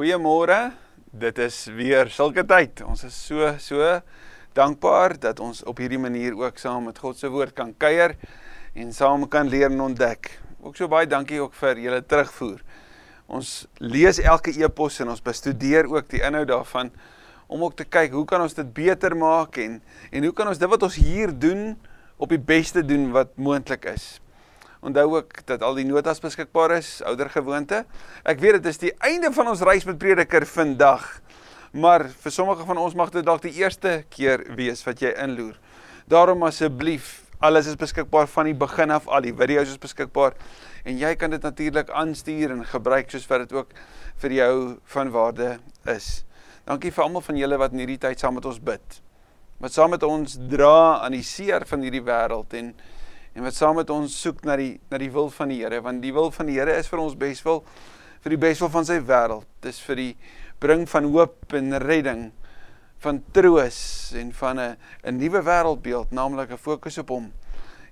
Goeiemôre. Dit is weer sulke tyd. Ons is so so dankbaar dat ons op hierdie manier ook saam met God se woord kan kuier en saam kan leer en ontdek. Ook so baie dankie ook vir julle terugvoer. Ons lees elke e-pos en ons bestudeer ook die inhoud daarvan om ook te kyk hoe kan ons dit beter maak en en hoe kan ons dit wat ons hier doen op die beste doen wat moontlik is. Onthou ook dat al die notas beskikbaar is, ouer gewoonte. Ek weet dit is die einde van ons reis met Prediker vandag. Maar vir sommige van ons mag dit dalk die eerste keer wees wat jy inloer. Daarom asseblief, alles is beskikbaar van die begin af, al die video's is beskikbaar en jy kan dit natuurlik aanstuur en gebruik soos wat dit ook vir jou van waarde is. Dankie vir almal van julle wat in hierdie tyd saam met ons bid. Wat saam met ons dra aan die seer van hierdie wêreld en en wat saam met ons soek na die na die wil van die Here want die wil van die Here is vir ons beswil vir die beswil van sy wêreld. Dis vir die bring van hoop en redding van troos en van 'n 'n nuwe wêreldbeeld naamlik 'n fokus op hom.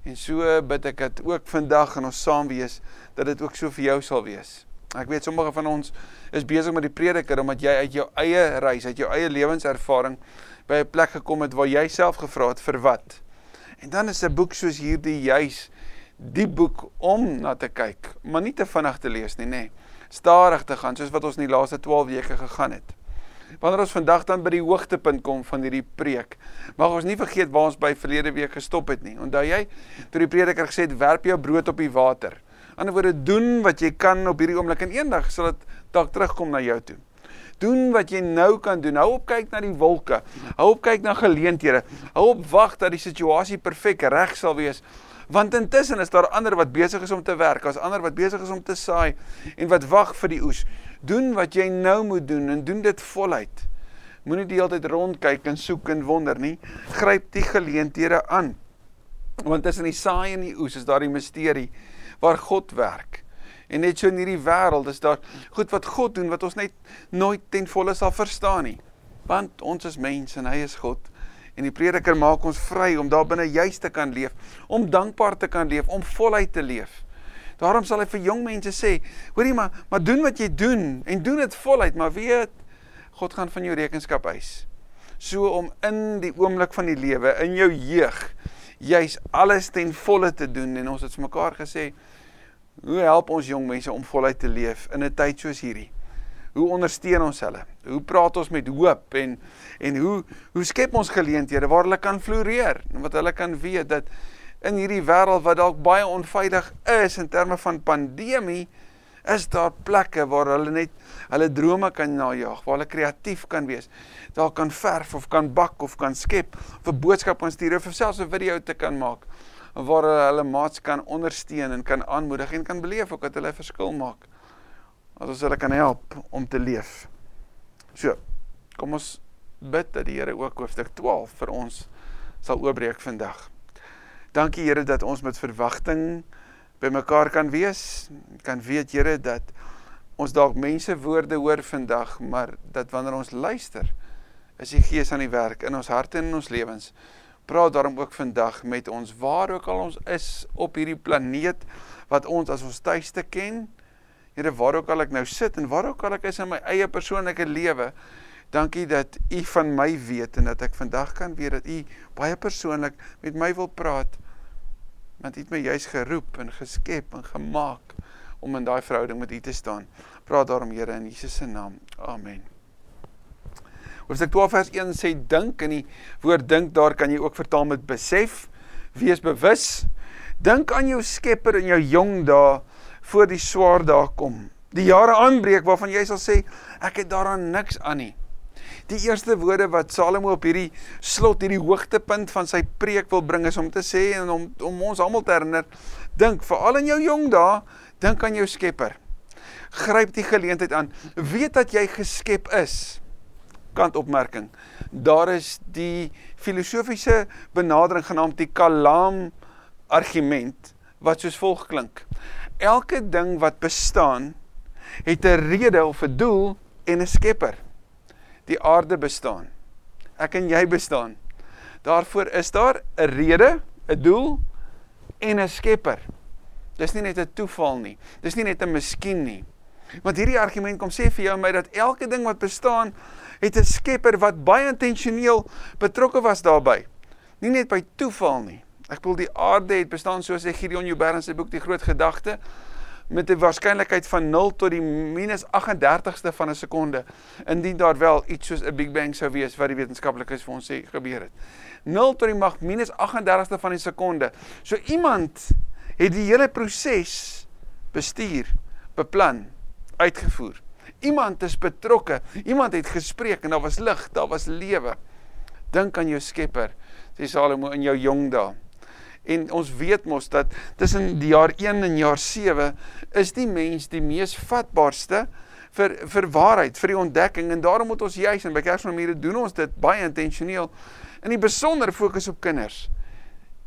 En so bid ek dit ook vandag in ons saam wees dat dit ook so vir jou sal wees. Ek weet sommige van ons is besig met die prediker omdat jy uit jou eie reis uit jou eie lewenservaring by 'n plek gekom het waar jy self gevra het vir wat En dan is 'n boek soos hierdie juis die boek om na te kyk, maar nie te vinnig te lees nie, nê. Nee. Stadig te gaan soos wat ons in die laaste 12 weke gegaan het. Wanneer ons vandag dan by die hoogtepunt kom van hierdie preek, mag ons nie vergeet waar ons by verlede week gestop het nie. Onthou jy, toe die prediker gesê het, werp jou brood op die water. Aan die ander woorde doen wat jy kan op hierdie oomblik en eendag sal dit dalk terugkom na jou toe. Doen wat jy nou kan doen. Hou op kyk na die wolke. Hou op kyk na geleenthede. Hou op wag dat die situasie perfek reg sal wees. Want intussen is daar ander wat besig is om te werk, as ander wat besig is om te saai en wat wag vir die oes. Doen wat jy nou moet doen en doen dit voluit. Moenie die hele tyd rondkyk en soek en wonder nie. Gryp die geleenthede aan. Want tussen die saai en die oes is daar die misterie waar God werk. En net so in hierdie wêreld is daar goed wat God doen wat ons net nooit ten volle sal verstaan nie. Want ons is mense en hy is God. En die prediker maak ons vry om daar binne juis te kan leef, om dankbaar te kan leef, om voluit te leef. Daarom sal hy vir jong mense sê, hoorie maar, maar doen wat jy doen en doen dit voluit, maar weet God gaan van jou rekenskap eis. So om in die oomblik van die lewe, in jou jeug, juis alles ten volle te doen en ons het vir mekaar gesê, Hoe help ons jong mense om voluit te leef in 'n tyd soos hierdie? Hoe ondersteun ons hulle? Hoe praat ons met hoop en en hoe hoe skep ons geleenthede waar hulle kan floreer en wat hulle kan weet dat in hierdie wêreld wat dalk baie onveilig is in terme van pandemie is daar plekke waar hulle net hulle drome kan najag, waar hulle kreatief kan wees. Daar kan verf of kan bak of kan skep of 'n boodskap kan stuur of selfs 'n video te kan maak waar hulle hulle maats kan ondersteun en kan aanmoedig en kan beleef ook dat hulle 'n verskil maak. Dat ons hulle kan help om te leef. So, kom ons bid dat die Here ook hoofstuk 12 vir ons sal oopbreek vandag. Dankie Here dat ons met verwagting by mekaar kan wees. Kan weet Here dat ons dalk mense woorde hoor vandag, maar dat wanneer ons luister, is die Gees aan die werk in ons harte en in ons lewens praat daarom ook vandag met ons waar ook al ons is op hierdie planeet wat ons as ons tuiste ken. Here, waar ook al ek nou sit en waar ook al ek is in my eie persoonlike lewe, dankie dat U van my weet en dat ek vandag kan weet dat U baie persoonlik met my wil praat. Want U het my juis geroep en geskep en gemaak om in daai verhouding met U te staan. Praat daarom Here in Jesus se naam. Amen. Hoofstuk 12 vers 1 sê dink en die woord dink daar kan jy ook vertaal met besef, wees bewus. Dink aan jou Skepper in jou jong dae voor die swaar dae kom. Die jare aanbreek waarvan jy sal sê ek het daaraan niks aan nie. Die eerste woorde wat Salomo op hierdie slot hierdie hoogtepunt van sy preek wil bring is om te sê en om om ons almal te herinner, dink veral in jou jong dae, dink aan jou Skepper. Gryp die geleentheid aan. Weet dat jy geskep is kantopmerking. Daar is die filosofiese benadering genaamd die Kalam argument wat soos volg klink. Elke ding wat bestaan het 'n rede of 'n doel en 'n skepper. Die aarde bestaan. Ek en jy bestaan. Daarvoor is daar 'n rede, 'n doel en 'n skepper. Dis nie net 'n toeval nie. Dis nie net 'n miskien nie. Want hierdie argument kom sê vir jou en my dat elke ding wat bestaan het 'n skepper wat baie intentioneel betrokke was daarbey. Nie net by toeval nie. Ek bedoel die aarde het bestaan soos hy Gideon Joubert in sy boek Die Groot Gedagte met 'n waarskynlikheid van 0 tot die minus 38ste van 'n sekonde indien daar wel iets soos 'n Big Bang sou wees wat die wetenskaplikes vir ons sê gebeur het. 0 tot die mag minus 38ste van die sekonde. So iemand het die hele proses bestuur, beplan, uitgevoer. Iemand is betrokke. Iemand het gespreek en daar was lig, daar was lewe. Dink aan jou Skepper, sê Salomo in jou jong dae. En ons weet mos dat tussen die jaar 1 en jaar 7 is die mens die mees vatbaarste vir vir waarheid, vir die ontdekking en daarom moet ons juis en by Kersfeesmure doen ons dit baie intentioneel in die besonder fokus op kinders.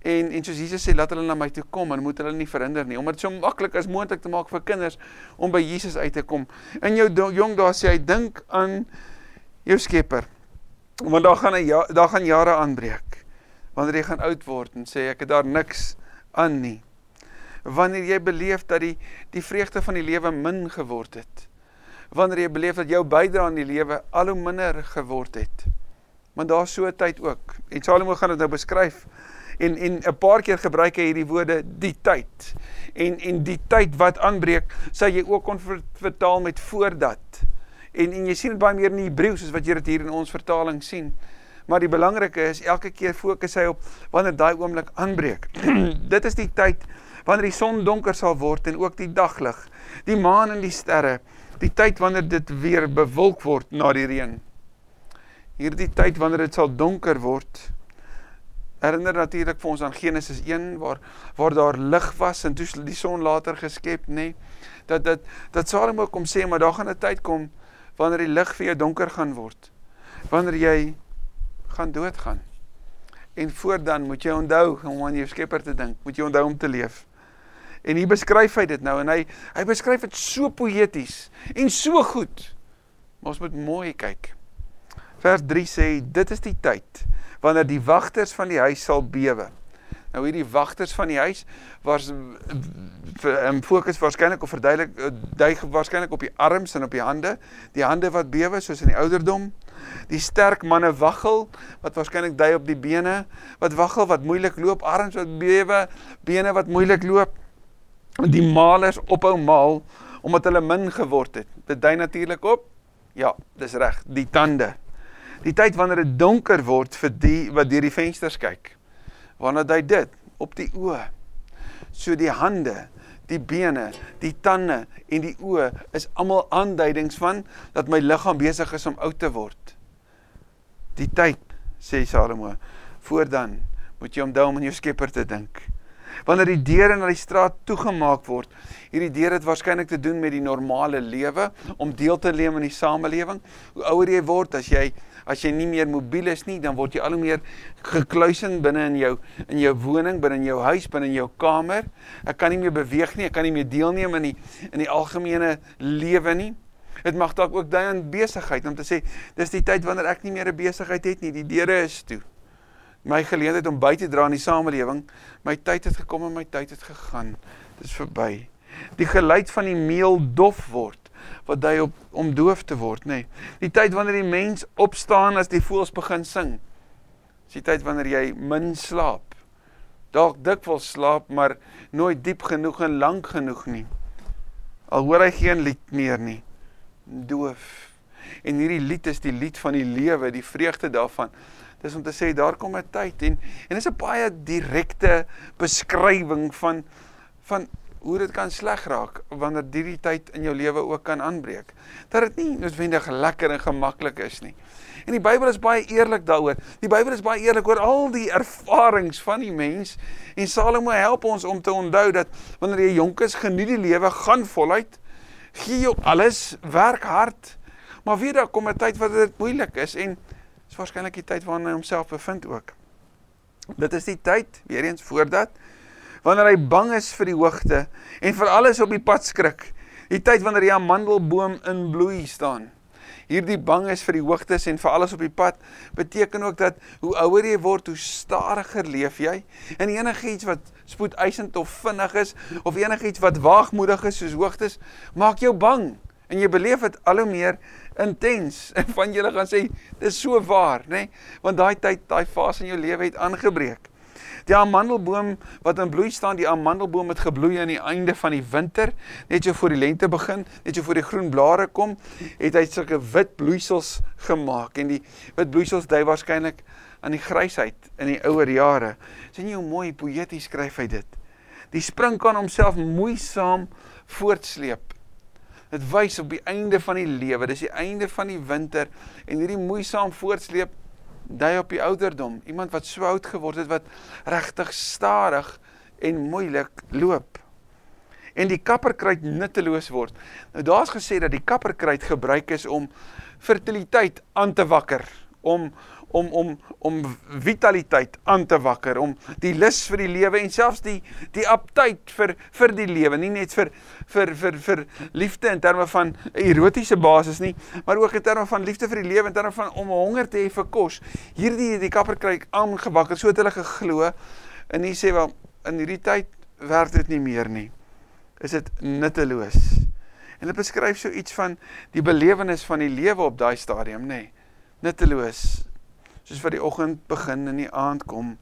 En en soos Jesus sê, laat hulle na my toe kom en moet hulle nie verhinder nie, omdat dit so maklik as moontlik te maak vir kinders om by Jesus uit te kom. In jou jong dae sê hy dink aan jou Skepper. Want daar gaan 'n ja, daar gaan jare aanbreek wanneer jy gaan oud word en sê ek het daar niks aan nie. Wanneer jy beleef dat die die vreugde van die lewe min geword het. Wanneer jy beleef dat jou bydrae aan die lewe al hoe minder geword het. Want daar's so 'n tyd ook. En Salomo gaan dit nou beskryf en en 'n paar keer gebruik hy hierdie woorde die tyd. En en die tyd wat aanbreek, sê jy ook kon vertaal met voordat. En en jy sien dit baie meer in Hebreëus as wat jy dit hier in ons vertaling sien. Maar die belangrike is elke keer fokus hy op wanneer daai oomblik aanbreek. Dit is die tyd wanneer die son donker sal word en ook die daglig, die maan en die sterre, die tyd wanneer dit weer bewolk word na die reën. Hierdie tyd wanneer dit sal donker word. Herinner natuurlik vir ons aan Genesis 1 waar waar daar lig was en toe die son later geskep, nê? Nee, dat dat dat Salomo kom sê maar daar gaan 'n tyd kom wanneer die lig vir jou donker gaan word. Wanneer jy gaan doodgaan. En voordan moet jy onthou om aan jou Skepper te dink, moet jy onthou om te leef. En hier beskryf hy dit nou en hy hy beskryf dit so poëties en so goed. Maar ons moet mooi kyk. Vers 3 sê dit is die tyd wanneer die wagters van die huis sal bewe. Nou hierdie wagters van die huis was um, fokus waarskynlik of verduidelik eh, dui waarskynlik op die arms en op die hande, die hande wat bewe soos in die ouderdom. Die sterk manne waggel wat waarskynlik dui op die bene wat waggel wat moeilik loop, arms wat bewe, bene wat moeilik loop. Die malers ophou maal omdat hulle min geword het. Dit dui natuurlik op ja, dis reg, die tande. Die tyd wanneer dit donker word vir die wat deur die vensters kyk wanneer hy dit op die oë. So die hande, die bene, die tande en die oë is almal aanduidings van dat my liggaam besig is om oud te word. Die tyd, sê Salomo, voordan moet jy onthou om aan jou Skepper te dink. Wanneer die deure na die straat toegemaak word, hierdie deure het waarskynlik te doen met die normale lewe om deel te neem in die samelewing. Hoe ouer jy word, as jy as jy nie meer mobiel is nie, dan word jy al hoe meer gekluisin binne in jou in jou woning, binne in jou huis, binne in jou kamer. Ek kan nie meer beweeg nie, ek kan nie meer deelneem in die in die algemene lewe nie. Dit mag dalk ook daai aan besigheid om te sê dis die tyd wanneer ek nie meer 'n besigheid het nie, die deure is toe. My geleentheid om by te dra aan die samelewing, my tyd het gekom en my tyd het gegaan. Dit is verby. Die geluid van die meel dof word wat dui op om doof te word, nê. Nee. Die tyd wanneer die mens opstaan as die voëls begin sing. Dis die tyd wanneer jy min slaap. Dalk dikwels slaap, maar nooit diep genoeg en lank genoeg nie. Al hoor hy geen lied meer nie. Doof. En hierdie lied is die lied van die lewe, die vreugde daarvan. Dis om te sê daar kom 'n tyd en en dis 'n baie direkte beskrywing van van hoe dit kan sleg raak wanneer hierdie tyd in jou lewe ook kan aanbreek. Dat dit nie noodwendig lekker en gemaklik is nie. En die Bybel is baie eerlik daaroor. Die Bybel is baie eerlik oor al die ervarings van die mens en Salomo help ons om te onthou dat wanneer jy jonk is, geniet die lewe, gaan voluit, gee jou alles, werk hard. Maar weer daar kom 'n tyd wat dit moeilik is en is waarskynlik die tyd waarin hy homself bevind ook. Dit is die tyd weer eens voordat wanneer hy bang is vir die hoogte en vir alles op die pad skrik. Die tyd wanneer die amandelboom in bloei staan. Hierdie bang is vir die hoogtes en vir alles op die pad beteken ook dat hoe ouer jy word, hoe stadiger leef jy. En enigiets wat spoedeisend of vinnig is of enigiets wat waagmoedig is soos hoogtes, maak jou bang. En jy beleef dit al hoe meer intens en van julle gaan sê dis so waar, nê? Nee? Want daai tyd, daai fase in jou lewe het aangebreek. Die amandelboom wat in bloei staan, die amandelboom het gebloei aan die einde van die winter, net so voor die lente begin, net so voor die groen blare kom, het hy sulke wit bloeisels gemaak en die wit bloeisels dui waarskynlik aan die grysheid in die ouer jare. sien jy hoe mooi poëties skryf hy dit? Die spring kan homself moeisaam voortsleep Dit wys op die einde van die lewe, dis die einde van die winter en hierdie moeisaam voortsleep dui op die ouderdom. Iemand wat so oud geword het wat regtig stadig en moeilik loop. En die kapperkruid nutteloos word. Nou daar's gesê dat die kapperkruid gebruik is om fertiliteit aan te wakker, om om om om vitaliteit aan te wakker, om die lus vir die lewe en selfs die die aptyd vir vir die lewe, nie net vir vir vir vir liefde in terme van erotiese basis nie, maar ook in terme van liefde vir die lewe in terme van om honger te hê vir kos. Hierdie die kapper kry aangewakker, so het hulle geglo en hy sê wel in hierdie tyd werk dit nie meer nie. Is dit nutteloos? En dit beskryf so iets van die belewenis van die lewe op daai stadium, nê. Nee, nutteloos soos wat die oggend begin en die aand kom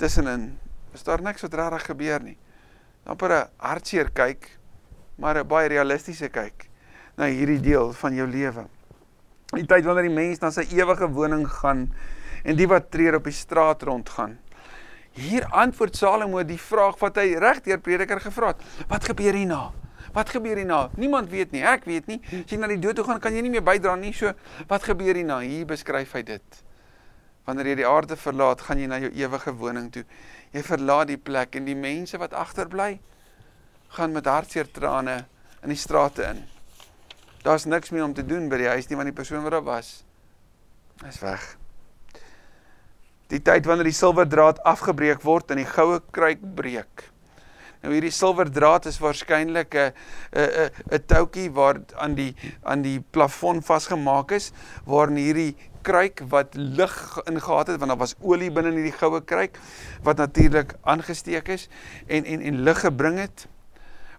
tussenin is daar niks wat regtig gebeur nie. amper 'n hartseer kyk, maar 'n baie realistiese kyk na hierdie deel van jou lewe. Die tyd wanneer die mens na sy ewige woning gaan en die wat tree op die straat rondgaan. Hier antwoord Salomo die vraag wat hy regdeur prediker gevra het. Wat gebeur hierna? Wat gebeur hierna? Niemand weet nie, ek weet nie. As jy na die dood toe gaan, kan jy nie meer bydra nie. So, wat gebeur hierna? Hier beskryf hy dit. Wanneer jy die aarde verlaat, gaan jy na jou ewige woning toe. Jy verlaat die plek en die mense wat agterbly, gaan met hartseer trane in die strate in. Daar's niks meer om te doen by die huis nie want die persoon wat daar was is weg. Die tyd wanneer die silwerdraad afgebreek word en die goue kruik breek. Nou hierdie silwerdraad is waarskynlik 'n 'n 'n toutjie waar aan die aan die plafon vasgemaak is waarin hierdie kruik wat lig ingehaat het want daar was olie binne in hierdie goue kruik wat natuurlik aangesteek is en en en lig gebring het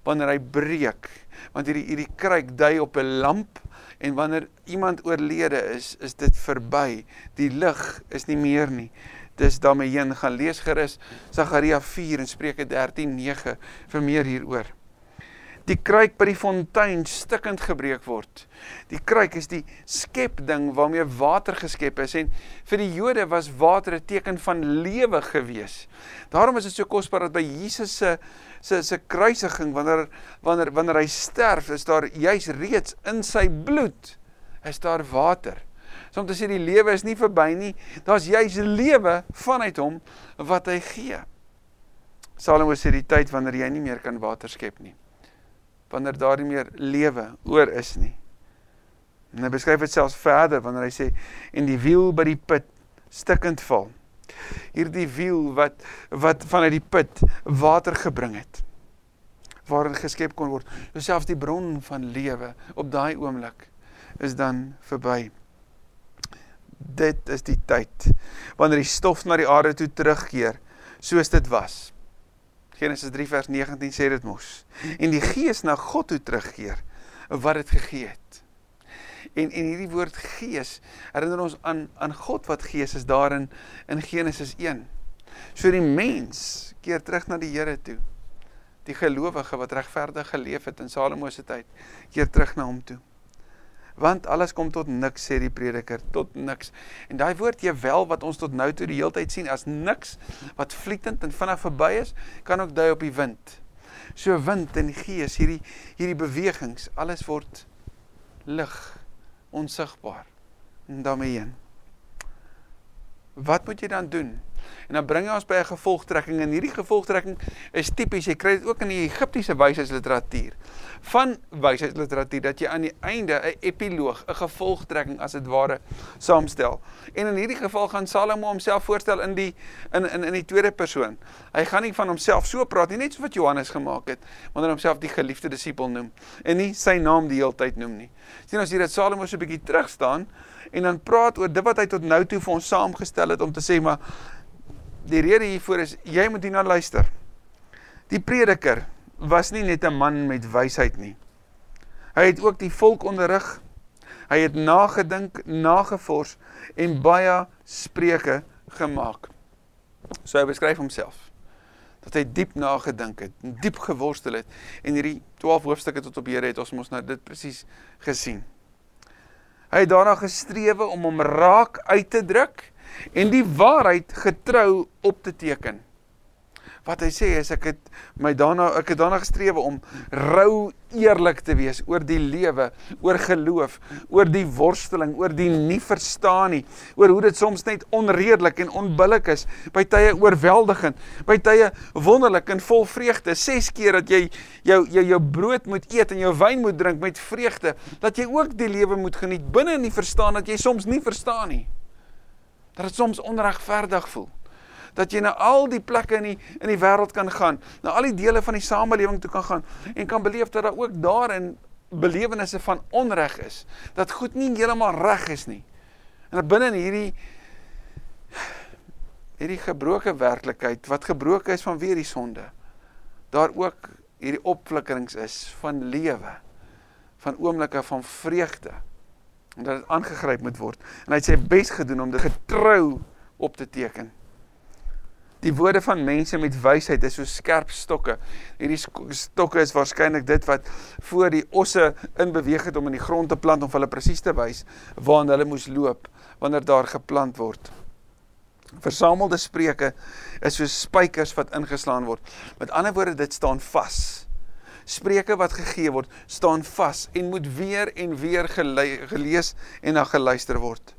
wanneer hy breek. Want hierdie hierdie kruik dui op 'n lamp en wanneer iemand oorlede is is dit verby. Die lig is nie meer nie dis daarmee heen gaan lees gerus Sagaria 4 en Spreuke 13:9 vir meer hieroor die kruik by die fontein stikkend gebreek word. Die kruik is die skepding waarmee water geskep is en vir die Jode was water 'n teken van lewe gewees. Daarom is dit so kosbaar dat by Jesus se se se kruisiging wanneer wanneer wanneer hy sterf, is daar juis reeds in sy bloed is daar water. So om te sê die lewe is nie verby nie, daar's juis lewe vanuit hom wat hy gee. Salomo sê die tyd wanneer jy nie meer kan water skep nie wanneer daar nie meer lewe oor is nie. En hy beskryf dit selfs verder wanneer hy sê en die wiel by die put stikkend val. Hierdie wiel wat wat vanuit die put water gebring het waarin geskep kon word. Selfs die bron van lewe op daai oomblik is dan verby. Dit is die tyd wanneer die stof na die aarde toe terugkeer soos dit was. Genesis 3 vers 19 sê dit mos. En die gees na God toe terugkeer wat dit gegee het. En en hierdie woord gees herinner ons aan aan God wat gees is daarin in Genesis 1. So die mens keer terug na die Here toe. Die gelowige wat regverdig geleef het in Salomo se tyd, keer terug na hom toe want alles kom tot niks sê die prediker tot niks. En daai woord jy wel wat ons tot nou toe die heeltyd sien as niks wat vlietend en vinnig verby is kan ook dui op die wind. So wind en gees hierdie hierdie bewegings alles word lig onsigbaar. En daarmee heen. Wat moet jy dan doen En dan bring hy ons by 'n gevolgtrekking en hierdie gevolgtrekking is tipies, jy kry dit ook in die Egiptiese wysheidsliteratuur. Van wysheidsliteratuur dat jy aan die einde 'n epiloog, 'n gevolgtrekking as dit ware saamstel. En in hierdie geval gaan Salomo homself voorstel in die in in in die tweede persoon. Hy gaan nie van homself so praat nie, net so wat Johannes gemaak het, wanneer hy homself die geliefde disipel noem en nie sy naam die hele tyd noem nie. Sien ons hier dat Salomo so 'n bietjie terug staan en dan praat oor dit wat hy tot nou toe vir ons saamgestel het om te sê maar die rede hiervoor is jy moet hierna luister. Die prediker was nie net 'n man met wysheid nie. Hy het ook die volk onderrig. Hy het nagedink, nagevors en baie spreuke gemaak. So hy beskryf homself dat hy diep nagedink het, diep geworstel het en hierdie 12 hoofstukke tot op Here het ons mos nou dit presies gesien. Hy het daarna gestrewe om hom raak uit te druk en die waarheid getrou op te teken wat hy sê is ek het my daarna ek het daarna gestrewe om rou eerlik te wees oor die lewe, oor geloof, oor die worsteling, oor die nie verstaan nie, oor hoe dit soms net onredelik en onbillik is, by tye oorweldigend, by tye wonderlik en vol vreugde. Ses keer dat jy jou jou jou brood moet eet en jou wyn moet drink met vreugde, dat jy ook die lewe moet geniet binne in die verstaan dat jy soms nie verstaan nie. Dat dit soms onregverdig voel. Dat jy na al die plekke in die in die wêreld kan gaan, na al die dele van die samelewing toe kan gaan en kan beleef dat daar ook daarin belewennisse van onreg is, dat goed nie heeltemal reg is nie. En dat binne in hierdie hierdie gebroke werklikheid wat gebroke is van weer die sonde, daar ook hierdie opflikkerings is van lewe, van oomblikke van vreugde en dat dit aangegryp moet word. En hy het sy bes gedoen om dit getrou op te teken. Die woorde van mense met wysheid is so skerp stokke. Hierdie stokke is waarskynlik dit wat voor die osse in beweeg het om in die grond te plant om hulle presies te wys waar hulle moes loop wanneer daar geplant word. Versamelde spreuke is so spykers wat ingeslaan word. Met ander woorde dit staan vas. Spreuke wat gegee word, staan vas en moet weer en weer gelees en na geluister word.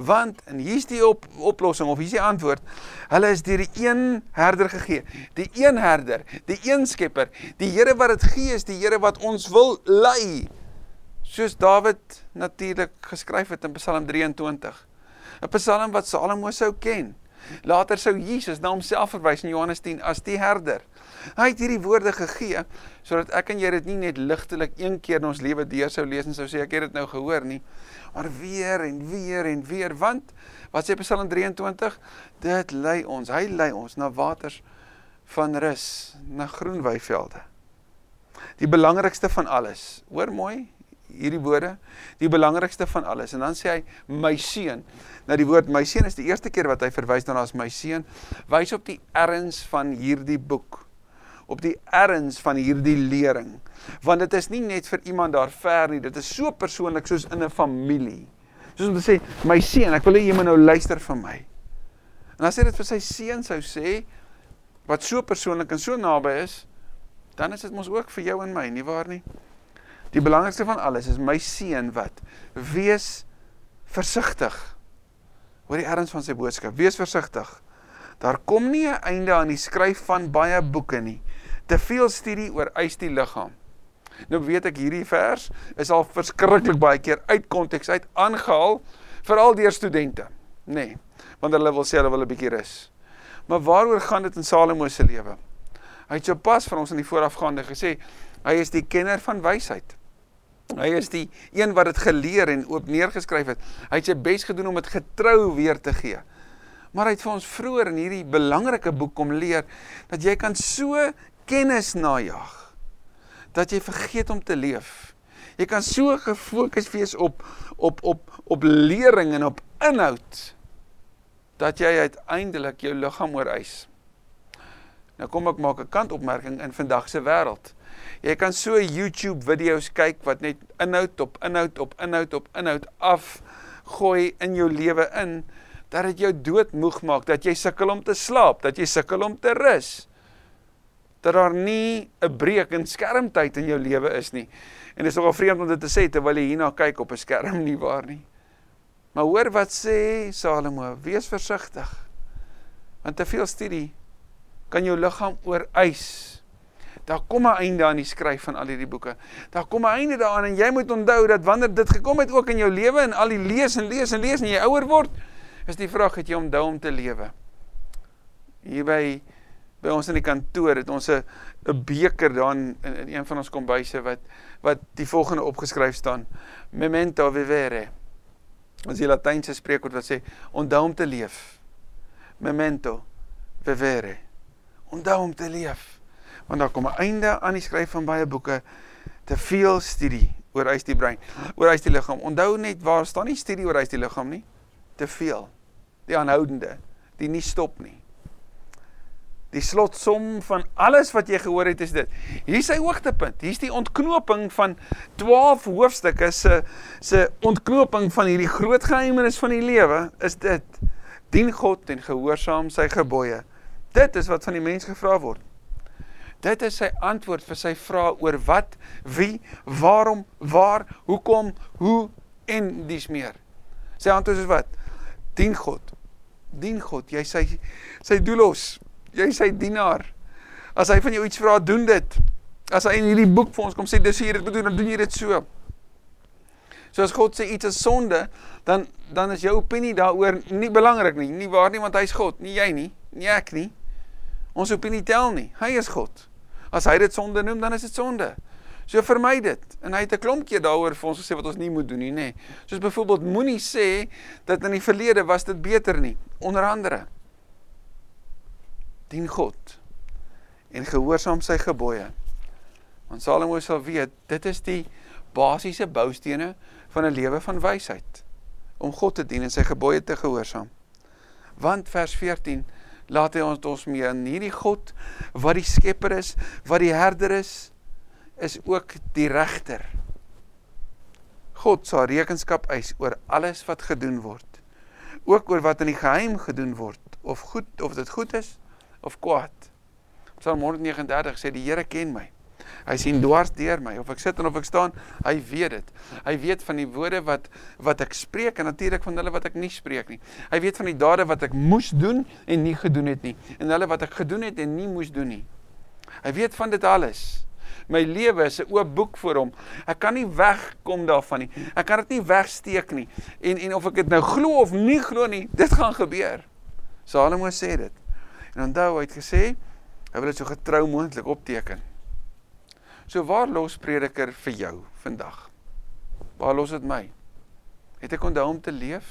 Want en hier's die op, oplossing of hier's die antwoord. Hulle is deur die een herder gegee. Die een herder, die een skepper, die Here wat dit gee is die Here wat ons wil lei. Soos Dawid natuurlik geskryf het in Psalm 23. 'n Psalm wat Salomo sou ken. Later sou Jesus na homself verwys in Johannes 10 as die herder. Hy het hierdie woorde gegee sodat ek en jy dit nie net ligtelik een keer in ons lewe deur sou lees en sou sê ek het dit nou gehoor nie, maar weer en weer en weer want wat sê Psalm 23? Dit lei ons, hy lei ons na waters van rus, na groen weivelde. Die belangrikste van alles, hoor mooi, hierdie woorde, die belangrikste van alles. En dan sê hy my seun. Nou die woord my seun is die eerste keer wat hy verwys daarna as my seun, wys op die erns van hierdie boek. Op die erns van hierdie lering. Want dit is nie net vir iemand daar ver nie, dit is so persoonlik soos in 'n familie. Soos om te sê my seun, ek wil hê jy moet nou luister vir my. En as hy dit vir sy seun sou sê wat so persoonlik en so naby is, dan is dit mos ook vir jou en my, nie waar nie? Die belangrikste van alles is my seun wat wees versigtig. Hoor die erns van sy boodskap. Wees versigtig. Daar kom nie 'n einde aan die skryf van baie boeke nie. Te veel studie oor eis die liggaam. Nou weet ek hierdie vers is al verskriklik baie keer uit konteks uit aangehaal veral deur studente, nê. Nee, want hulle wil sê hulle wil 'n bietjie rus. Maar waaroor gaan dit in Salomo se lewe? Hy het sopas vir ons in die voorafgaande gesê, hy is die kenner van wysheid. Hy is die een wat dit geleer en oop neergeskryf het. Hy het sy bes gedoen om dit getrou weer te gee. Maar hy het vir ons vroeër in hierdie belangrike boek kom leer dat jy kan so kennis najag dat jy vergeet om te leef. Jy kan so gefokus wees op op op op lering en op inhoud dat jy uiteindelik jou liggaam ooreis. Nou kom ek maak 'n kantopmerking in vandag se wêreld. Jy kan so YouTube video's kyk wat net inhoud op inhoud op inhoud op inhoud afgooi in jou lewe in dat dit jou doodmoeg maak, dat jy sukkel om te slaap, dat jy sukkel om te rus. Dat daar nie 'n breek in skermtyd in jou lewe is nie. En dit is nogal vreemd om dit te sê terwyl jy hierna kyk op 'n skerm nie waar nie. Maar hoor wat sê Salomo, wees versigtig. Want te veel studie kan jou liggaam oorwys Daar kom 'n einde aan die skryf van al hierdie boeke. Daar kom 'n einde daaraan en jy moet onthou dat wanneer dit gekom het ook in jou lewe en al die lees en lees en lees en jy ouer word, is die vraag het jy onthou om te lewe. Hier by by ons in die kantoor het ons 'n 'n beker daar in, in een van ons kombuise wat wat die volgende opgeskryf staan: Memento vivere. Ons die Latynse spreekwoord wat sê onthou om te leef. Memento vivere. Onthou om te leef want daar kom 'n einde aan die skryf van baie boeke te veel studie oor eis die brein, oor eis die liggaam. Onthou net waar staan nie studie oor eis die liggaam nie. Te veel. Die aanhoudende, die nie stop nie. Die slotsom van alles wat jy gehoor het is dit. Hier is sy hoogtepunt. Hier's die ontknoping van 12 hoofstukke se se ontknoping van hierdie groot geheimenis van die lewe is dit. Dien God en gehoorsaam sy gebooie. Dit is wat van die mens gevra word. Dit is sy antwoord vir sy vrae oor wat, wie, waarom, waar, hoekom, hoe en dis meer. Sy antwoord is wat? Dien God. Dien God. Jy sy sy doelos. Jy sy dienaar. As hy van jou iets vra, doen dit. As hy in hierdie boek vir ons kom sê dis hier dit moet doen, dan doen jy dit so. So as God sê iets is sonde, dan dan is jou opinie daaroor nie belangrik nie. Nie waar nie want hy's God, nie jy nie, nie ek nie. Ons opinie tel nie. Hy is God. As hy dit sonde noem, dan is dit sonde. So vermy dit. En hy het 'n klomp keer daaroor vir ons gesê wat ons nie moet doen nie, nê. Soos byvoorbeeld moenie sê dat in die verlede was dit beter nie. Onder andere dien God en gehoorsaam sy gebooie. Want Salomo sal weet, dit is die basiese boustene van 'n lewe van wysheid om God te dien en sy gebooie te gehoorsaam. Want vers 14 laat hy ons ons mee in hierdie God wat die skepper is, wat die herder is, is ook die regter. God sal rekenskap eis oor alles wat gedoen word. Ook oor wat in die geheim gedoen word, of goed of dit goed is of kwaad. Psalm 139 sê die Here ken my. Hy sien dwars deur my of ek sit en of ek staan, hy weet dit. Hy weet van die woorde wat wat ek spreek en natuurlik van hulle wat ek nie spreek nie. Hy weet van die dade wat ek moes doen en nie gedoen het nie en hulle wat ek gedoen het en nie moes doen nie. Hy weet van dit alles. My lewe is 'n oop boek vir hom. Ek kan nie wegkom daarvan nie. Ek kan dit nie wegsteek nie. En en of ek dit nou glo of nie glo nie, dit gaan gebeur. Salomo sê dit. En onthou hy het gesê hy wil dit so getrou moontlik opteken. So waar los prediker vir jou vandag? Waar los dit my? Het ek onthou om te leef?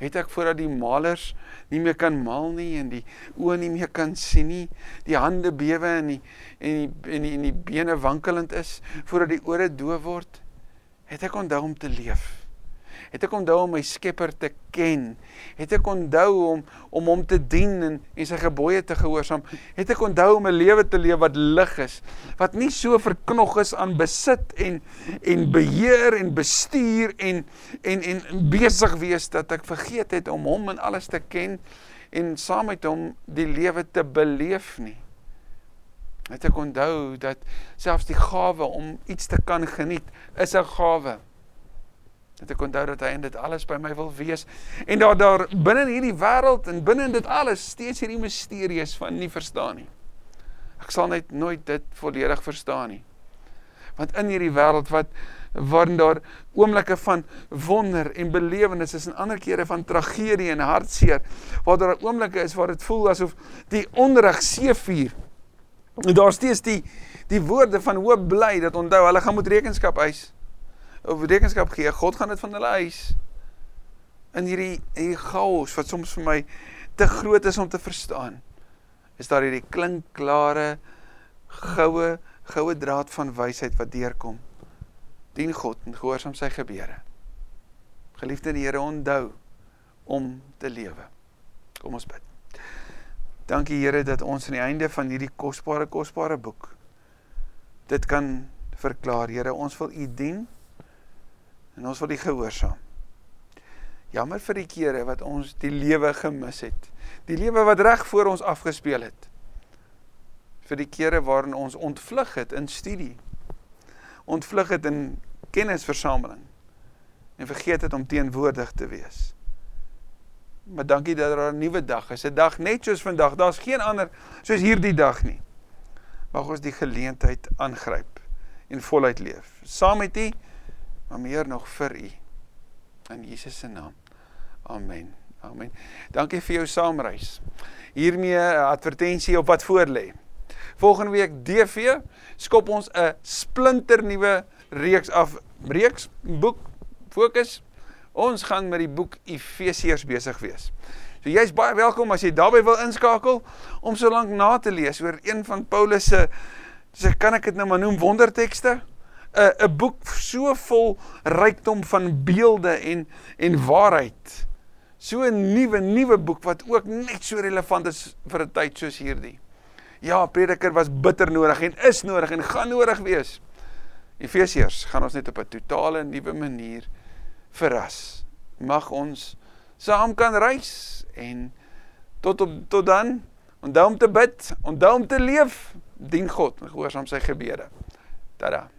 Het ek voordat die malers nie meer kan maal nie en die oë nie meer kan sien nie, die hande bewe en die en die en die, en die bene wankelend is voordat die ore doof word? Het ek onthou om te leef? Het ek onthou om my Skepper te ken. Het ek onthou om om hom te dien en en sy gebooie te gehoorsaam. Het ek onthou om 'n lewe te leef wat lig is, wat nie so verknog is aan besit en en beheer en bestuur en en en besig wees dat ek vergeet het om hom in alles te ken en saam met hom die lewe te beleef nie. Het ek onthou dat selfs die gawe om iets te kan geniet is 'n gawe dat ek onthou dat hy in dit alles by my wil wees en daar daar binne in hierdie wêreld en binne in dit alles steeds hierdie misteries van nie verstaan nie. Ek sal net nooit dit volledig verstaan nie. Want in hierdie wêreld wat waarin daar oomblikke van wonder en belewenis is en ander kere van tragedie en hartseer waar daar oomblikke is waar dit voel asof die onreg seefuur en daar steeds die die woorde van hoop bly dat onthou hulle gaan moet rekenskap eis of rekenskap gee. God gaan dit van hulle eis. In hierdie hierdie chaos wat soms vir my te groot is om te verstaan. Is daar hierdie klinkklare goue goue draad van wysheid wat deurkom. Dien God en gehoorsaam sy gebede. Geliefde die Here onthou om te lewe. Kom ons bid. Dankie Here dat ons aan die einde van hierdie kosbare kosbare boek dit kan verklaar. Here, ons wil U dien en ons wil die gehoorsaam. Jammer vir die kere wat ons die lewe gemis het. Die lewe wat reg voor ons afgespeel het. Vir die kere waarin ons ontvlug het in studie. Ontvlug het in kennisversameling en vergeet het om teenwoordig te wees. Maar dankie dat daar 'n nuwe dag is. 'n Dag net soos vandag. Daar's geen ander soos hierdie dag nie. Mag ons die geleentheid aangryp en voluit leef. Saam met U maar meer nog vir u. In Jesus se naam. Amen. Amen. Dankie vir jou saamreis. Hiermee 'n advertensie op wat voor lê. Volgende week DV skop ons 'n splinter nuwe reeks af, reeks boek fokus. Ons gaan met die boek Efesiërs besig wees. So jy's baie welkom as jy daarbey wil inskakel om so lank na te lees oor een van Paulus se se kan ek dit nou maar noem wondertekste 'n 'n boek so vol rykdom van beelde en en waarheid. So 'n nuwe nuwe boek wat ook net so relevant is vir 'n tyd soos hierdie. Ja, prediker was bitter nodig en is nodig en gaan nodig wees. Efesiërs gaan ons net op 'n totale nuwe manier verras. Mag ons saam kan reis en tot op tot dan onthou om te bid, onthou om te leef, dien God en gehoorsaam sy gebede. Tada.